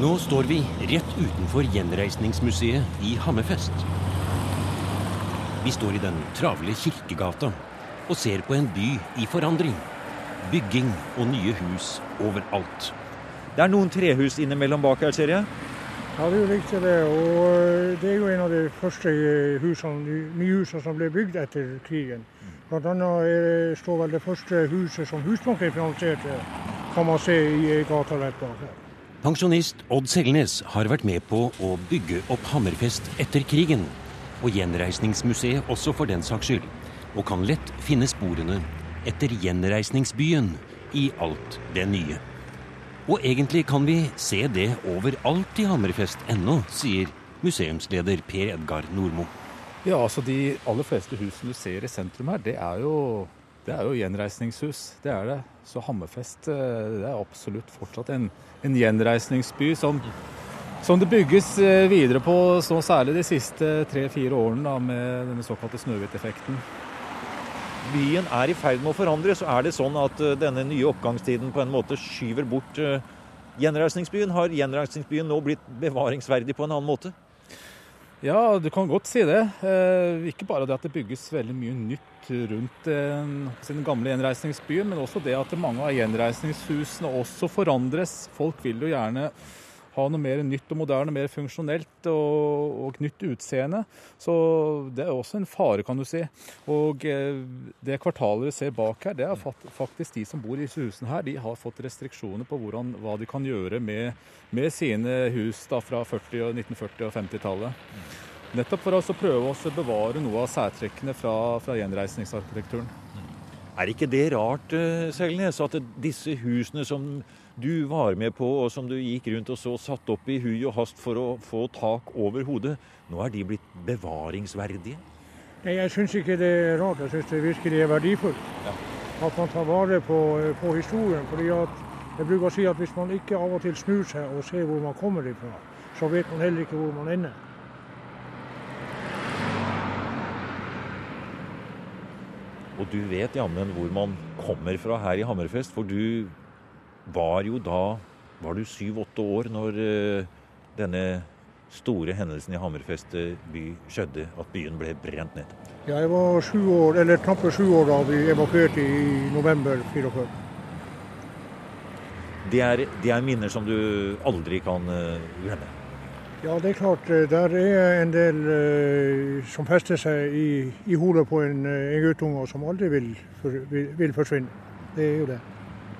Nå står vi rett utenfor Gjenreisningsmuseet i Hammerfest. Vi står i den travle Kirkegata og ser på en by i forandring. Bygging og nye hus overalt. Det er noen trehus innimellom bak her, ser jeg. Ja, det er jo riktig det. Og det er jo en av de første husene, nye husene som ble bygd etter krigen. Blant annet står vel det første huset som Husbanken finansierte, kan man se i gata rett bak her. Pensjonist Odd Selnes har vært med på å bygge opp Hammerfest etter krigen. Og Gjenreisningsmuseet også, for den saks skyld. Og kan lett finne sporene etter gjenreisningsbyen i alt det nye. Og egentlig kan vi se det overalt i Hammerfest ennå, sier museumsleder Per Edgar Nordmo. Ja, altså De aller fleste husene du ser i sentrum her, det er jo, det er jo gjenreisningshus. Det er det. Så Hammerfest eh, det er absolutt fortsatt en, en gjenreisningsby som, som, det bygges eh, videre på, så særlig de siste tre-fire årene da, med denne såkalte Snøhvit-effekten. Byen er i ferd med å forandre, så er det sånn at eh, denne nye oppgangstiden på en måte skyver bort gjenreisningsbyen. Har gjenreisningsbyen nå blitt bevaringsverdig på en annen måte? Ja, du kan godt si det. Eh, ikke bare det at det bygges veldig mye nytt rundt den gamle gjenreisningsbyen, men også det at mange av gjenreisningshusene også forandres. Folk vil jo gjerne ha noe mer nytt og moderne, mer funksjonelt og, og nytt utseende. Så det er også en fare, kan du si. Og eh, det kvartalet vi ser bak her, det er faktisk de som bor i disse husene her, de har fått restriksjoner på hvordan, hva de kan gjøre med, med sine hus da, fra 40, 1940- og 50-tallet. Nettopp for å prøve å bevare noe av særtrekkene fra, fra gjenreisningsarkitekturen. Er ikke det rart, eh, Selnes, at disse husene som du var med på, og som du gikk rundt og så satt opp i hui og hast for å få tak over hodet, nå er de blitt bevaringsverdige? Nei, Jeg syns ikke det er rart. Jeg syns det virkelig er verdifullt. Ja. At man tar vare på, på, historien. fordi at jeg bruker å si at Hvis man ikke av og til snur seg og ser hvor man kommer ifra, så vet man heller ikke hvor man ender. Og du vet jammen hvor man kommer fra her i Hammerfest, for du var jo da Var du syv-åtte år når uh, denne store hendelsen i Hammerfest by skjedde, at byen ble brent ned? Ja, jeg var sju år, eller knappe sju år da vi evakuerte i november 44. Det er, det er minner som du aldri kan uh, glemme? Ja, det er klart. Eh, der er en del uh, som fester seg i, i hodet på en, en guttunge som aldri vil, for, vil, vil forsvinne. Det er jo det.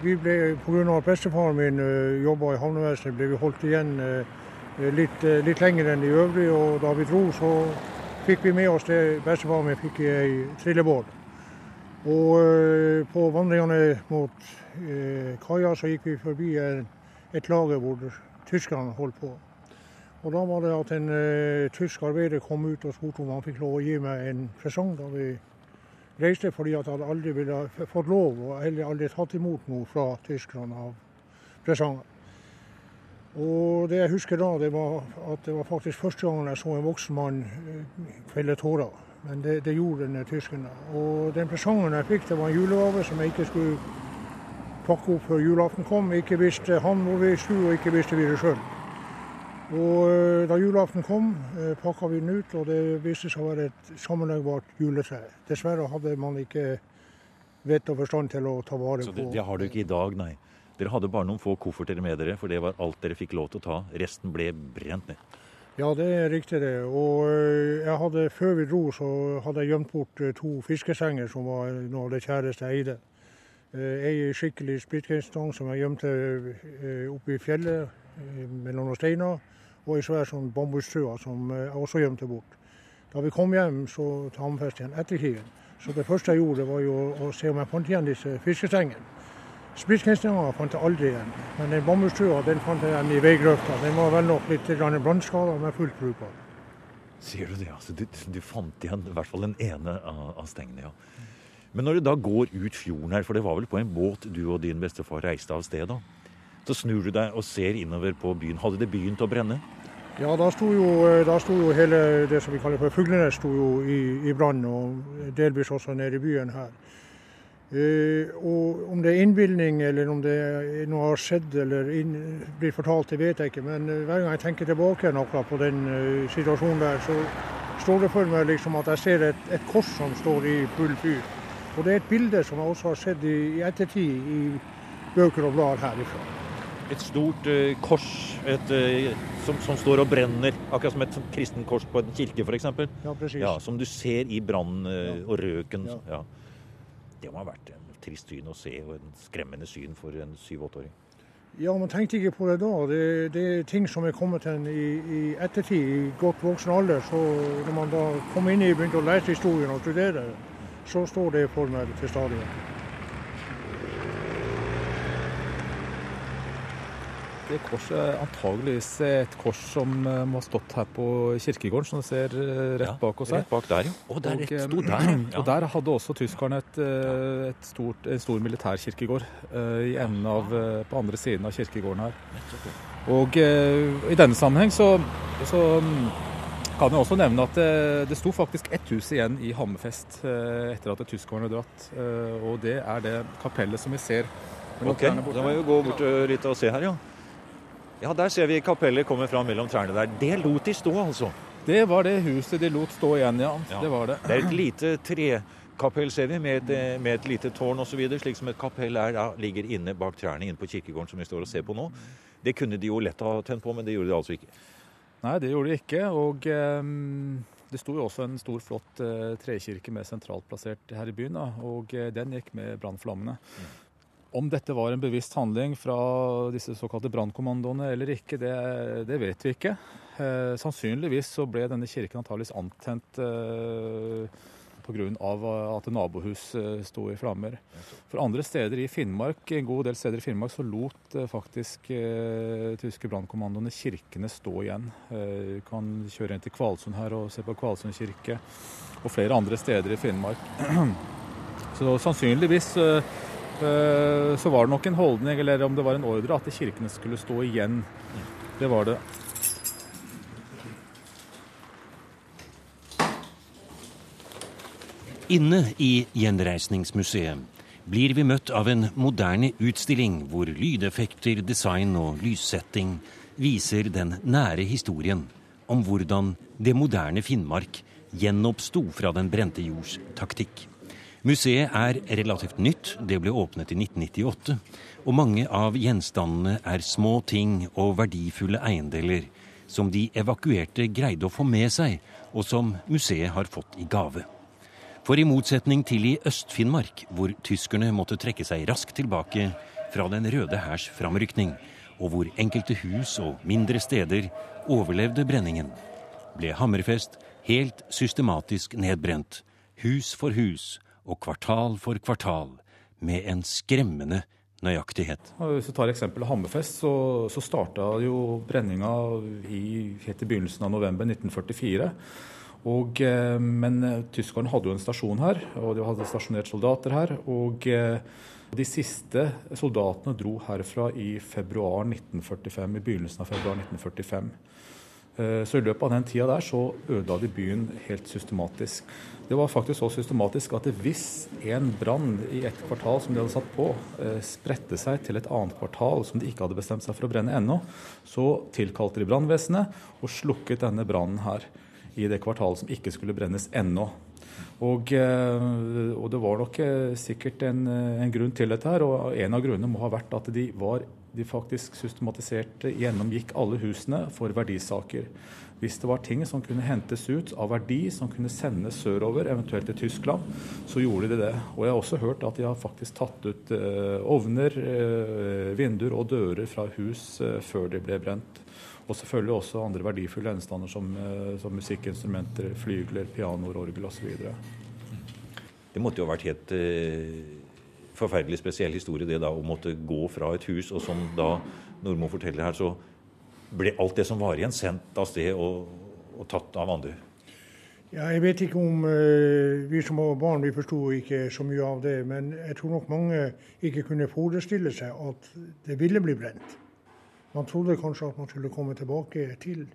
Vi ble, Pga. at bestefaren min uh, jobba i havnevesenet, ble vi holdt igjen uh, litt, uh, litt, lenger enn de øvrige. og Da vi dro, så fikk vi med oss det bestefaren min fikk i ei trillebår. Og på vandringene mot kaia så gikk vi forbi et lager hvor tyskerne holdt på. Og Da var det at en tysk arbeider kom ut og spurte om han fikk lov å gi meg en presang. da vi reiste fordi at hadde aldri ville fått lov, og heller aldri tatt imot noe fra tyskerne av presanger. Og det jeg husker da, det var at det var faktisk første gangen jeg så en voksen mann felle eh, tårer. Men det, det gjorde den tyskerne. Og den presangen jeg fikk, det var en julegave som jeg ikke skulle pakke opp før julaften kom. Ikke visste han hvor vi skulle, og ikke visste vi det sjøl. Og eh, Da julaften kom, eh, pakka vi den ut, og det viste seg å være et sammenleggbart juletre. Dessverre hadde man ikke vett og forstand til å ta vare Så det, på Det har du ikke i dag, nei. Dere hadde bare noen få kofferter med dere, for det var alt dere fikk lov til å ta. Resten ble brent ned. Ja, det er riktig det. Og eh, jeg hadde, før vi dro, så hadde jeg gjemt bort to fiskesenger som var noe av det kjæreste jeg eide. Ei skikkelig splittgrenstang som jeg gjemte oppe i fjellet mellom noen steiner og ei svær sånn bambusstrøa som jeg også gjemte bort. Da vi kom hjem så til Hammerfest igjen etter krigen, så det første jeg gjorde, var jo å se om jeg fant igjen disse fiskestengene. Spritknestene fant jeg aldri igjen, men den bambusstrøa den fant jeg igjen i veigrøfta. Den var vel nok litt brannskada, men fullt brukbar. Sier du det, altså? Du, du, fant igjen i hvert fall den ene av stengene, ja. Men når du da går ut fjorden her, for det var vel på en båt du og din bestefar reiste av sted da? Så snur du deg og ser innover på byen. Hadde det begynt å brenne? Ja, da sto jo, eh, da sto jo hele det som vi kaller for Fuglenes sto jo i, i brann, og delvis også nede i byen her. Eh, og Om det er innbilning eller om det noe har skjedd eller inn, blir fortalt, det vet jeg ikke. Men eh, hver gang jeg tenker tilbake noe på den uh, situasjonen der, så står det for meg liksom at jeg ser et, et, kors som står i full fyr. Og det er et bilde som jeg også har sett i, i ettertid i bøker og blader herifra. Et stort uh, kors et, uh, som, som, står og brenner, akkurat som et kristen kors på en kirke f.eks. Ja. Ja, som du ser i brannen uh, og røken. Ja. Ja. Det må ha vært en trist syn å se, og en skremmende syn for en syv-åtteåring. Ja, man tenkte ikke på det da. Det, det er ting som er kommet til i, i, ettertid, i godt voksen alder. Så når man da kom inn i begynte å lese historien og studere, så står det for meg til stadighet. Det korset er antageligvis et kors som eh, må ha stått her på kirkegården, som du ser eh, rett ja, bak oss her. Rett bak der, jo. Og der, og, sto der, ja. og der hadde også tyskerne et, eh, et stort, en stor militærkirkegård i enden av, på andre siden av kirkegården her. Og i denne sammenheng så, så mm, kan jeg også nevne at det, det sto faktisk ett hus igjen i Hammerfest etter at tyskerne hadde dratt. Og det er det kapellet som vi ser. Ok, Da må vi gå bort litt og se her, ja. Ja, der ser vi kapellet kommer fram mellom trærne der. Det lot de stå, altså? Det var det huset de lot stå igjen, ja. ja. Det var det. Det er et lite trekapell, ser vi, med et, med et lite tårn osv. Slik som et kapell er, da, ligger inne bak trærne inne på kirkegården som vi står og ser på nå. Det kunne de jo lett ha tent på, men det gjorde de altså ikke. Nei, det gjorde de ikke. Og um, det sto jo også en stor, flott uh, trekirke med sentralt plassert her i byen. Da, og uh, den gikk med brannflammene. Mm. Om dette var en bevisst handling fra disse såkalte brannkommandoene eller ikke, det, det, vet vi ikke. Eh, sannsynligvis så ble denne kirken antakeligvis antent eh, pga. at nabohus eh, sto i flammer. For andre steder i Finnmark, en god del steder i Finnmark så lot eh, faktisk eh, tyske brannkommandoene kirkene stå igjen. Eh, du kan kjøre inn til Kvalsund her og se på Kvalsund kirke, og flere andre steder i Finnmark. Så sannsynligvis eh, Eh, så var det nok en holdning, eller om det var en ordre, at kirkene skulle stå igjen. Det var det. Inne i Gjenreisningsmuseet blir vi møtt av en moderne utstilling hvor lydeffekter, design og lyssetting viser den nære historien om hvordan det moderne Finnmark gjenoppsto fra den brente jords taktikk. Museet er relativt nytt, det ble åpnet i 1998. Og mange av gjenstandene er små ting og verdifulle eiendeler som de evakuerte greide å få med seg, og som museet har fått i gave. For i motsetning til i Øst-Finnmark, hvor tyskerne måtte trekke seg raskt tilbake fra Den røde hærs framrykning, og hvor enkelte hus og mindre steder overlevde brenningen, ble Hammerfest helt systematisk nedbrent, hus for hus, og kvartal for kvartal med en skremmende nøyaktighet. Hvis du tar eksempelet Hammerfest, så, så starta jo brenninga i, helt i begynnelsen av november 1944. Og, eh, men eh, tyskerne hadde jo en stasjon her, og de hadde stasjonert soldater her. Og eh, de siste soldatene dro herfra i februar 1945, i begynnelsen av februar 1945. Så i løpet av den tida der så ødela de byen helt systematisk. Det var faktisk så systematisk at hvis en brann i et kvartal som de hadde satt på, eh, spredte seg til et annet kvartal som de ikke hadde bestemt seg for å brenne ennå, så tilkalte de brannvesenet og slukket denne brannen her i det kvartalet som ikke skulle brennes ennå. Og, eh, og, det var nok eh, sikkert en, en, grunn til dette her, og en av grunnene må ha vært at de, var, de faktisk systematiserte gjennomgikk alle husene for verdisaker. Hvis det var ting som kunne hentes ut av verdi, som kunne sendes sørover, eventuelt til Tyskland, så gjorde de det. Og jeg har også hørt at de har faktisk tatt ut eh, ovner, eh, vinduer og dører fra hus eh, før de ble brent. Og selvfølgelig også andre verdifulle gjenstander som, som musikkinstrumenter, flygler, pianoer, orgel osv. Det måtte jo ha vært helt forferdelig spesiell historie det da å måtte gå fra et hus, og som da Nordmo forteller her, så ble alt det som var igjen, sendt av sted og, og tatt av andre? Ja, jeg vet ikke om eh, vi som var barn vi forsto ikke så mye av det. Men jeg tror nok mange ikke kunne forestille seg at det ville bli brent. Man trodde kanskje at man skulle komme tilbake til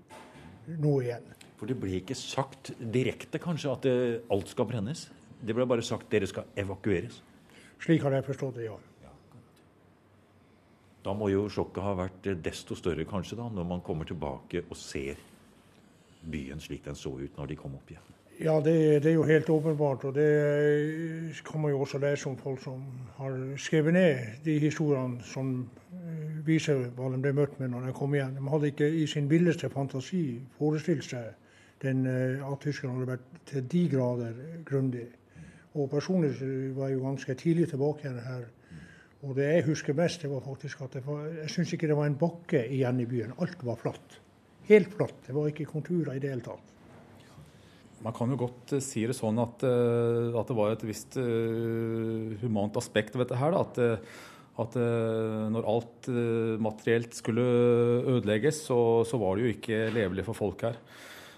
noe igjen. For det ble ikke sagt direkte kanskje at det, alt skal brennes? Det ble bare sagt dere skal evakueres? Slik har jeg forstått det, ja. Da må jo sjokket ha vært desto større kanskje da, når man kommer tilbake og ser byen slik den så ut når de kom opp igjen. Ja, det, det, er jo helt åpenbart. Og det kan man jo også lese om folk som har skrevet ned de historiene som eh, viser hva de ble møtt med når de kom igjen. De hadde ikke i sin villeste fantasi forestilt seg den, eh, at tyskerne hadde vært til de grader grundig. Og personlig var jeg jo ganske tidlig tilbake igjen her og det jeg husker mest, det var faktisk at var, jeg syns ikke det var en bakke igjen i byen. Alt var flatt. Helt flatt. Det var ikke konturer i det hele tatt. Man kan jo godt uh, si det sånn at, uh, at, det var et visst uh, humant aspekt ved dette her. Da. At, at når alt materielt skulle ødelegges, så, så, var det jo ikke levelig for folk her.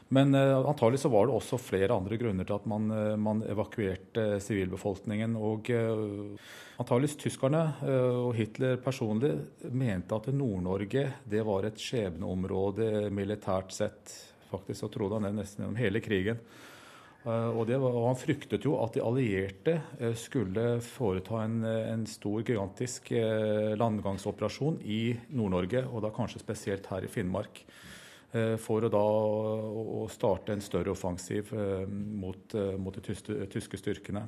Men uh, antagelig så var det også flere andre grunner til at man, uh, man evakuerte sivilbefolkningen. Og uh, antageligvis tyskerne og Hitler personlig mente at Nord-Norge det var et skjebneområde militært sett. Faktisk så trodde han det nesten gjennom hele krigen. Og, var, og, Han fryktet jo at de allierte skulle foreta en, en stor, gigantisk landgangsoperasjon i Nord-Norge, og da kanskje spesielt her i Finnmark. Eh, for å da å starte en større offensiv eh, mot, eh, mot de tyske, styrkene.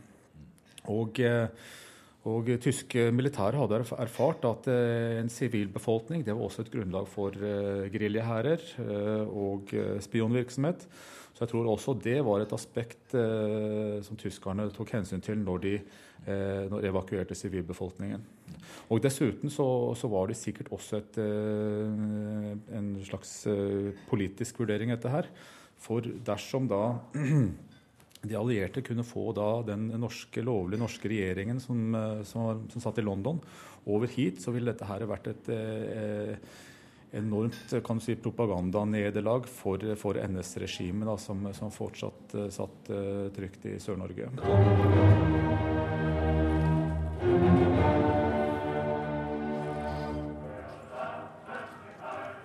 Og, og tyske militære hadde erfart at en sivilbefolkning det var også et grunnlag for geriljahærer og spionvirksomhet. Så jeg tror også det var et aspekt som tyskerne tok hensyn til når de, når evakuerte sivilbefolkningen. Og Dessuten så, så, var det sikkert også et, eh, en slags eh, politisk vurdering, dette her. For dersom da de allierte kunne få da den norske, lovlige norske regjeringen som, eh, som, som satt i London, over hit, så ville dette her vært et eh, enormt kan du si, propagandanederlag for, for NS-regimet, som, som, fortsatt satt uh, trygt i Sør-Norge.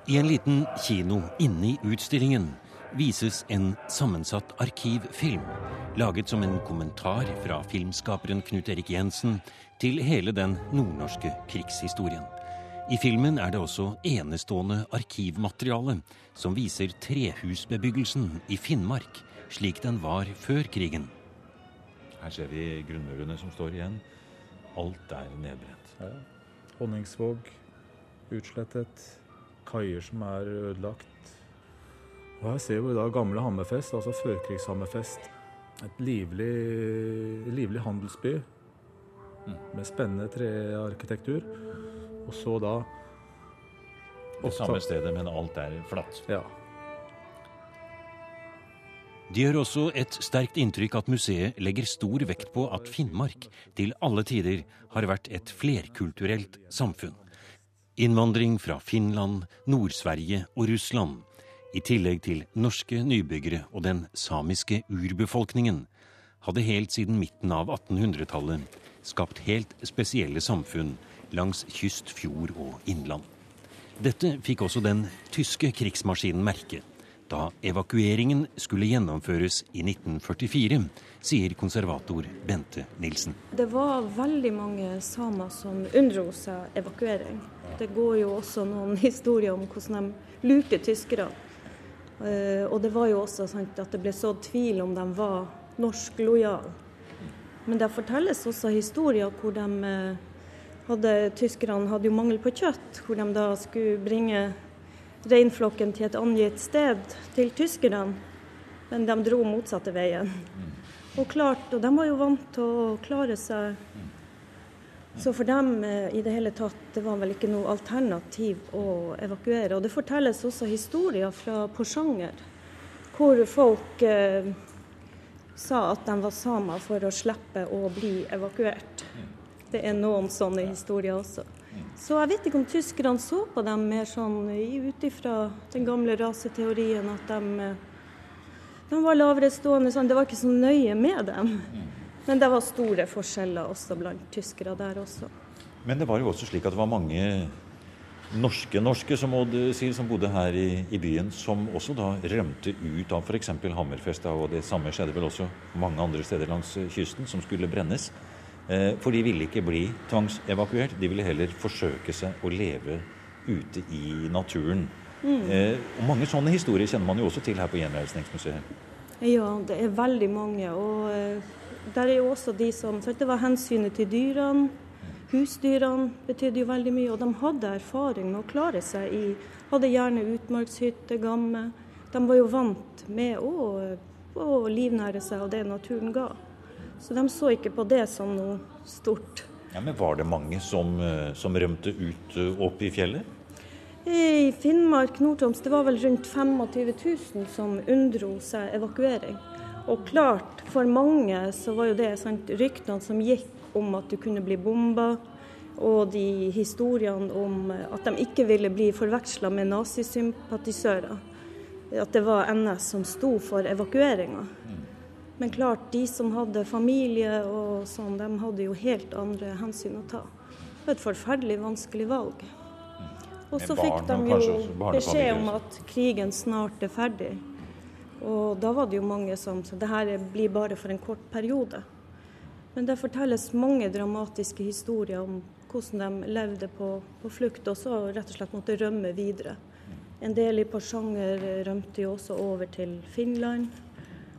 I en liten kino inne i utstillingen vises en sammensatt arkivfilm, laget som en kommentar fra filmskaperen Knut Erik Jensen til hele den nordnorske krigshistorien. I filmen er det også enestående arkivmateriale som viser trehusbebyggelsen i Finnmark slik den var før krigen. Her ser vi grunnmurene som står igjen. Alt er nedbrent. Ja. Honningsvåg utslettet. Kaier som er ødelagt. Og her ser vi da gamle Hammerfest, altså førkrigshammerfest. Et livlig, livlig handelsby mm. med spennende trearkitektur. Og så da Det samme stedet, men alt er flatt. Ja. De gjør også et sterkt inntrykk at museet legger stor vekt på at Finnmark til alle tider har vært et flerkulturelt samfunn. Innvandring fra Finland, Nord-Sverige og Russland, i tillegg til norske nybyggere og den samiske urbefolkningen, hadde helt siden midten av 1800-tallet skapt helt spesielle samfunn langs kyst, fjord og innland. Dette fikk også den tyske krigsmaskinen merke da evakueringen skulle gjennomføres i 1944, sier konservator Bente Nilsen. Det var veldig mange samer som unndro seg evakuering. Det går jo også noen historier om hvordan de lurte tyskerne. Eh, og det var jo også sant, at det ble sådd tvil om de var norsk lojale. Men det fortelles også historier hvor de eh, hadde tyskerne hadde jo mangel på kjøtt, hvor de da skulle bringe reinflokken til et angitt sted til tyskerne. Men de dro motsatte veien. Og klart, og de var jo vant til å klare seg. Så for dem eh, i det hele tatt, det var vel ikke noe alternativ å evakuere. Og det fortelles også historier fra Porsanger, hvor folk eh, sa at de var samer for å slippe å bli evakuert det er noen sånne historier også. Så jeg vet ikke om tyskerne så på dem mer sånn ut ifra den gamle raseteorien at de, de var lavere stående. Sånn. Det var ikke så nøye med dem. Men det var store forskjeller også blant tyskere der også. Men det var jo også slik at det var mange norske norske som, sier, som bodde her i, i, byen, som også da rømte ut av f.eks. Hammerfest. Og det samme skjedde vel også mange andre steder langs kysten, som skulle brennes. Eh, for de ville ikke bli tvangsevakuert. De ville heller forsøke seg å leve ute i naturen. Mm. Og mange sånne historier kjenner man jo også til her på Gjenreisningsmuseet. Ja, det er veldig mange. Og der er jo også de som sant, Det var hensynet til dyrene. Husdyrene betydde jo veldig mye, og de hadde erfaring med å klare seg i Hadde gjerne utmarkshytte, gamme. De var jo vant med å, å livnære seg av det naturen ga. Så de så ikke på det som noe stort. Ja, men Var det mange som, eh, som rømte ut eh, opp i fjellet? I Finnmark, Nord-Troms, det var vel rundt 25 000 som unndro seg evakuering. Og klart, for mange så var jo det sant, ryktene som gikk om at du kunne bli bomba, og de historiene om at de ikke ville bli forveksla med nazisympatisører. At det var NS som sto for evakueringa. Men klart, de som hadde familie og sånn, de hadde jo helt andre hensyn å ta. Det var et forferdelig vanskelig valg. Og så fikk de jo beskjed om at krigen snart er ferdig. Og da var det jo mange som sa det her blir bare for en kort periode. Men det fortelles mange dramatiske historier om hvordan de levde på, på flukt og så rett og slett måtte rømme videre. En del i Porsanger rømte jo også over til Finland,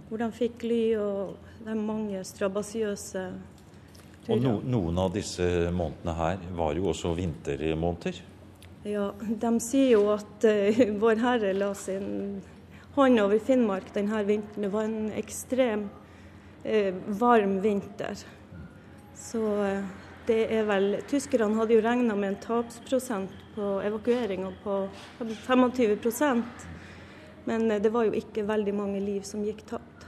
hvor de fikk ly, og det er mange strabasiøse turer. Og no, noen av disse månedene her var jo også vintermåneder? Ja, de sier jo at uh, Vår Herre la sin hånd over Finnmark denne vinteren. Det var en ekstrem eh, varm vinter. Så eh, det er vel Tyskerne hadde jo regna med en tapsprosent på evakueringa på 25% men eh, det var jo ikke veldig mange liv som gikk tapt.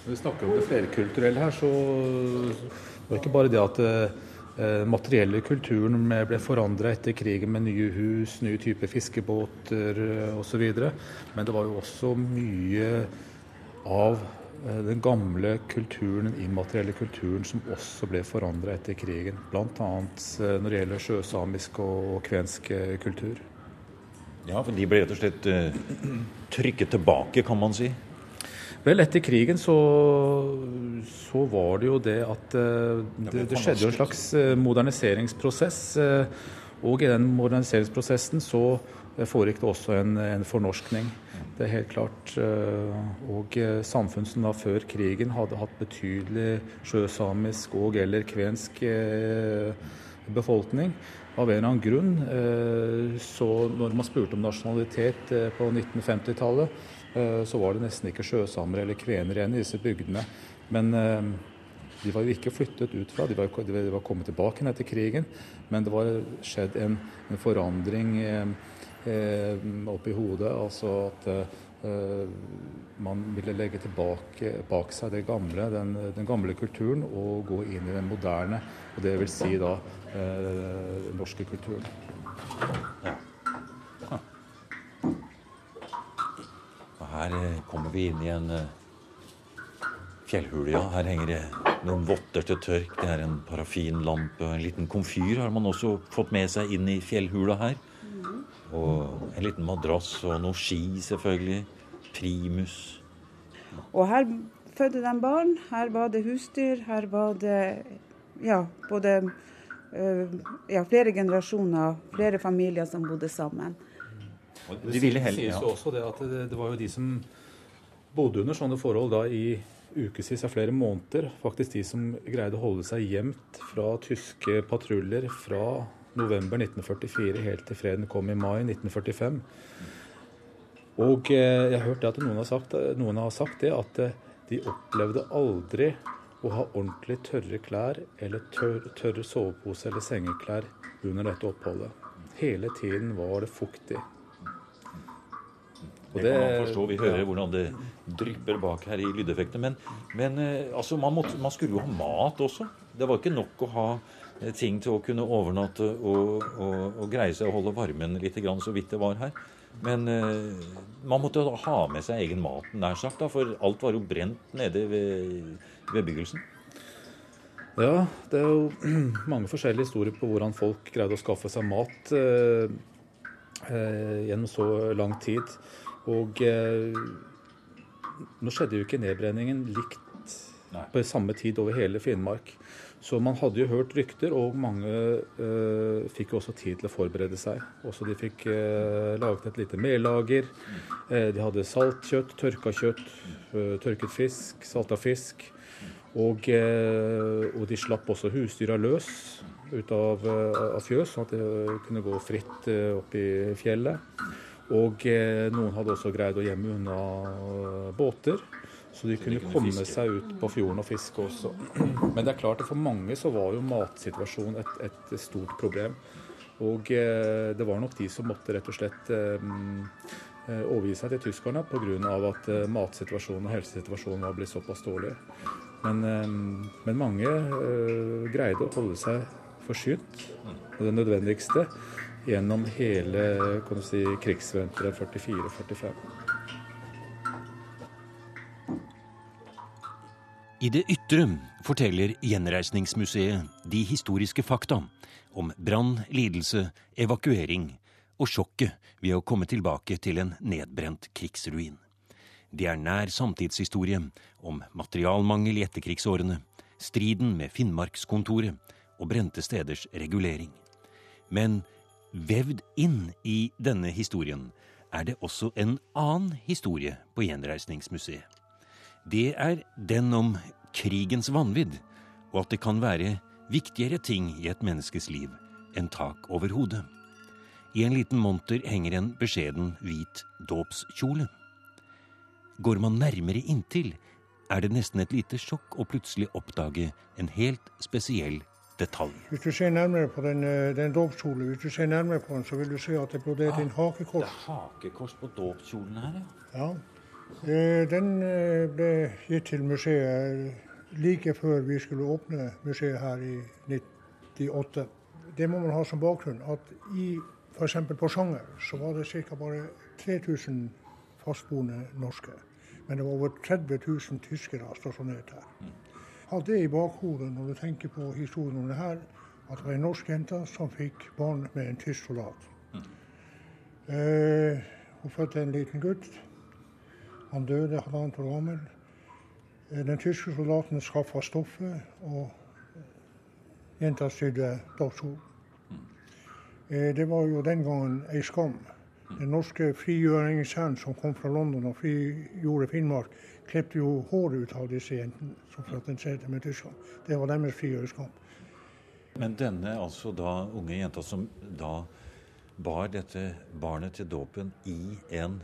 Når vi snakker om det flerkulturelle her, så var det ikke bare det at eh, materielle kulturen ble forandra etter krigen med nye hus, nye typer fiskebåter eh, osv. Men det var jo også mye av Eh, den gamle kulturen, den immaterielle kulturen, som også ble forandra etter krigen. Bl.a. Når det gjelder sjøsamisk og kvensk kultur. Ja, for de ble rett og slett trykket tilbake, kan man si? Vel, etter krigen så, så var det jo det at det, det skjedde jo en slags moderniseringsprosess. Og i den moderniseringsprosessen så foregikk det også en, en fornorskning. Det er helt klart. Eh, og eh, samfunn som da før krigen hadde hatt betydelig sjøsamisk og eller kvensk eh, befolkning. Av en eller annen grunn, så når man spurte om nasjonalitet på 1950-tallet, så var det nesten ikke sjøsamere eller kvener igjen i disse bygdene. Men de var jo ikke flyttet ut fra, de var, de var kommet tilbake etter krigen. Men det var skjedd en, en forandring Eh, oppi hodet. Altså at eh, man ville legge tilbake bak seg gamle, den, den, gamle kulturen og gå inn i den moderne, og det vil si da eh, den norske kulturen. Ja. Her kommer vi inn i en fjellhule, ja. Her henger det noen votter til tørk. Det er en parafinlampe en liten komfyr har man også fått med seg inn i fjellhula her. Og en liten madrass og noe ski, selvfølgelig. Primus. Og her fødte de barn. Her var det husdyr. Her var det ja, både uh, ja, flere generasjoner, flere familier som bodde sammen. Det sies jo også det at det, det, var jo de som bodde under sånne forhold da i ukevis av flere måneder. Faktisk de som greide å holde seg gjemt fra tyske patruljer fra november 1944 helt til freden kom i mai 1945. Og eh, jeg hørte at noen har sagt, noen har sagt det, at eh, de opplevde aldri å ha ordentlig tørre klær eller tør, tørre sovepose eller sengeklær under dette oppholdet. Hele tiden var det fuktig. Og det kan man forstå. Vi hører hvordan det drypper bak her i lydeffektene. Men, men eh, altså, man, måtte, man, skulle jo ha mat også. Det var ikke nok å ha Eh, ting til å kunne overnatte og, og, og greie seg å holde varmen litt, så vidt det var her. Men eh, man måtte ha med seg egen mat, nær sagt, da, for alt var jo brent nede ved, ved bebyggelsen. Ja, det er jo mange forskjellige historier på hvordan folk greide å skaffe seg mat eh, eh, gjennom så lang tid. Og eh, nå skjedde jo ikke nedbrenningen likt Nei. på samme tid over hele Finnmark. Så man hadde jo hørt rykter, og mange eh, fikk jo også tid til å forberede seg. Også de fikk eh, laget et lite mellager. Uh, de hadde saltkjøtt, tørka kjøtt, tørket fisk, salta fisk. Og, og, de slapp også husdyra løs ut av, av fjøs, sånn at de kunne gå fritt opp i fjellet. Og noen hadde også greid å gjemme unna båter. Så de kunne komme seg ut på fjorden og fiske også. Men det er klart at for mange så var jo matsituasjonen et, et stort problem. Og eh, det var nok de som måtte rett og slett eh, eh overgi seg til tyskerne pga. at eh, matsituasjonen og helsesituasjonen var blitt såpass dårlig. Men, eh, men mange eh, greide å holde seg forsynt med det nødvendigste gjennom hele kan si, krigsvinteren 44-45. I det ytre forteller Gjenreisningsmuseet de historiske fakta om brann, lidelse, evakuering og sjokket ved å komme tilbake til en nedbrent krigsruin. Det er nær samtidshistorie om materialmangel i etterkrigsårene, striden med Finnmarkskontoret og brente steders regulering. Men vevd inn i denne historien er det også en annen historie på Gjenreisningsmuseet det er den om krigens vanvidd, og at det kan være viktigere ting i et menneskes liv enn tak over hodet. I en liten monter henger en beskjeden hvit dåpskjole. Går man nærmere inntil, er det nesten et lite sjokk å plutselig oppdage en helt spesiell detalj. Hvis du ser nærmere på den, eh, den dåpskjolen, hvis du ser nærmere på den, så vil du se at det er brodert ah, inn hakekors. Det er hakekors på dåpskjolen her, ja. ja. Eh, den eh, ble gitt til museet like før vi skulle åpne museet her i 98. Det må man ha som bakgrunn at i f.eks. Porsanger så var det ca. bare 3000 fastboende norske. Men det var over 30 000 tyskere stasjonert her. Ha det i bakhodet når du tenker på historien om det her, at det var en norsk jente som fikk barn med en tysk soldat. Mm. Hun fødte en liten gutt. Han døde halvannet år gammel. Eh, den tyske soldaten skaffa stoffet, og jenta sydde dagskjole. Eh, det var jo den gangen ei skam. Den norske frigjøringshæren som kom fra London og frigjorde Finnmark, klepte jo håret ut av disse jentene som at med Tyskland. Det var deres frigjøringskamp. Men denne altså da unge jenta som da bar dette barnet til dåpen i en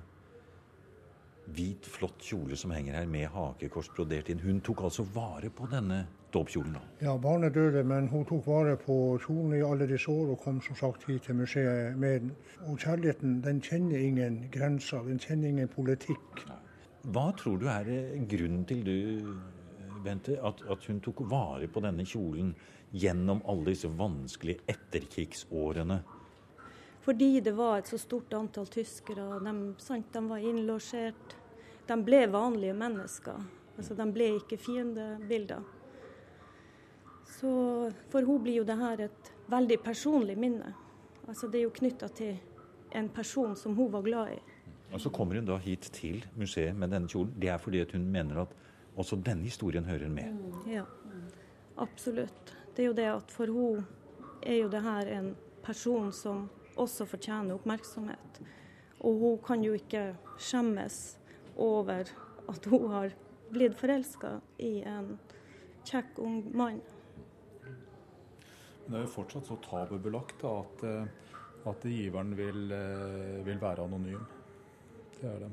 hvit, flott kjole som henger her med hakekors brodert inn. Hun tok altså vare på denne dåpskjolen? da? Ja, barnet døde, men hun tok vare på kjolen i alle disse år og kom som sagt hit til museet med den. Og kjærligheten den kjenner ingen grenser, den kjenner ingen politikk. Hva tror du er grunnen til du, Bente, at, at hun tok vare på denne kjolen gjennom alle disse vanskelige etterkrigsårene? Fordi det var et så stort antall tyskere. De, sant, de var innlosjert. De ble vanlige mennesker. Altså, de ble ikke fiendebilder. Så for hun blir jo det her et veldig personlig minne. Altså, det er jo knytta til en person som hun var glad i. Og Så kommer hun da hit til museet med denne kjolen. Det er fordi hun mener at også denne historien hører med? Ja, absolutt. Det er jo det at for henne er jo det her en person som også fortjener oppmerksomhet. Og hun kan jo ikke skjemmes over at hun har blitt forelska i en kjekk ung mann. Men Det er jo fortsatt så tabubelagt at, eh, at giveren vil, eh, vil, være anonym. Det er det.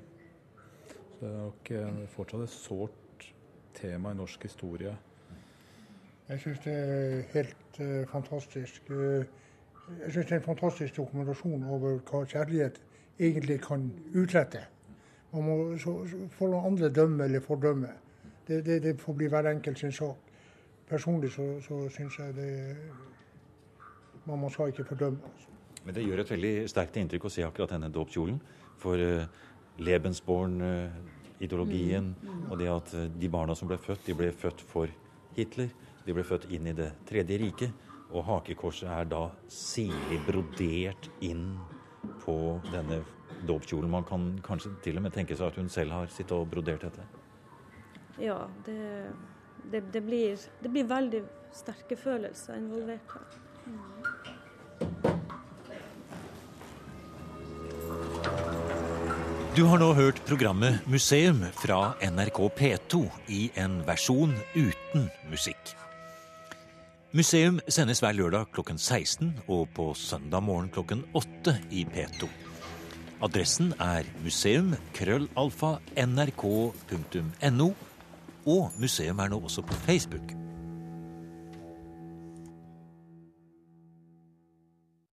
Så det er nok eh, fortsatt et sårt tema i norsk historie. Jeg syns det er helt uh, fantastisk. Uh, jeg syns det er en fantastisk dokumentasjon over hva kjærlighet egentlig kan utrette. Man må så, så får noen andre dømme eller fordømme. Det, det, det, får bli hver enkelt sin sak. Personlig så, så syns jeg det man, man skal ikke fordømme. Altså. Men det gjør et veldig sterkt inntrykk å se akkurat denne dåpskjolen. For uh, Lebensborn-ideologien mm, mm. og det at uh, de barna som ble født, de ble født for Hitler. De ble født inn i Det tredje riket. Og hakekorset er da sirlig brodert inn på denne dåpskjolen. Man kan kanskje til og med tenke seg at hun selv har sittet og brodert dette? Ja, det det, det, blir, det blir veldig sterke følelser involvert her. Du har nå hørt programmet Museum fra NRK P2 i en versjon uten musikk. Museum sendes hver lørdag klokken 16 og på søndag morgen klokken 8 i P2. Adressen er museum.krøllalfa.nrk.no, og museum er nå også på Facebook.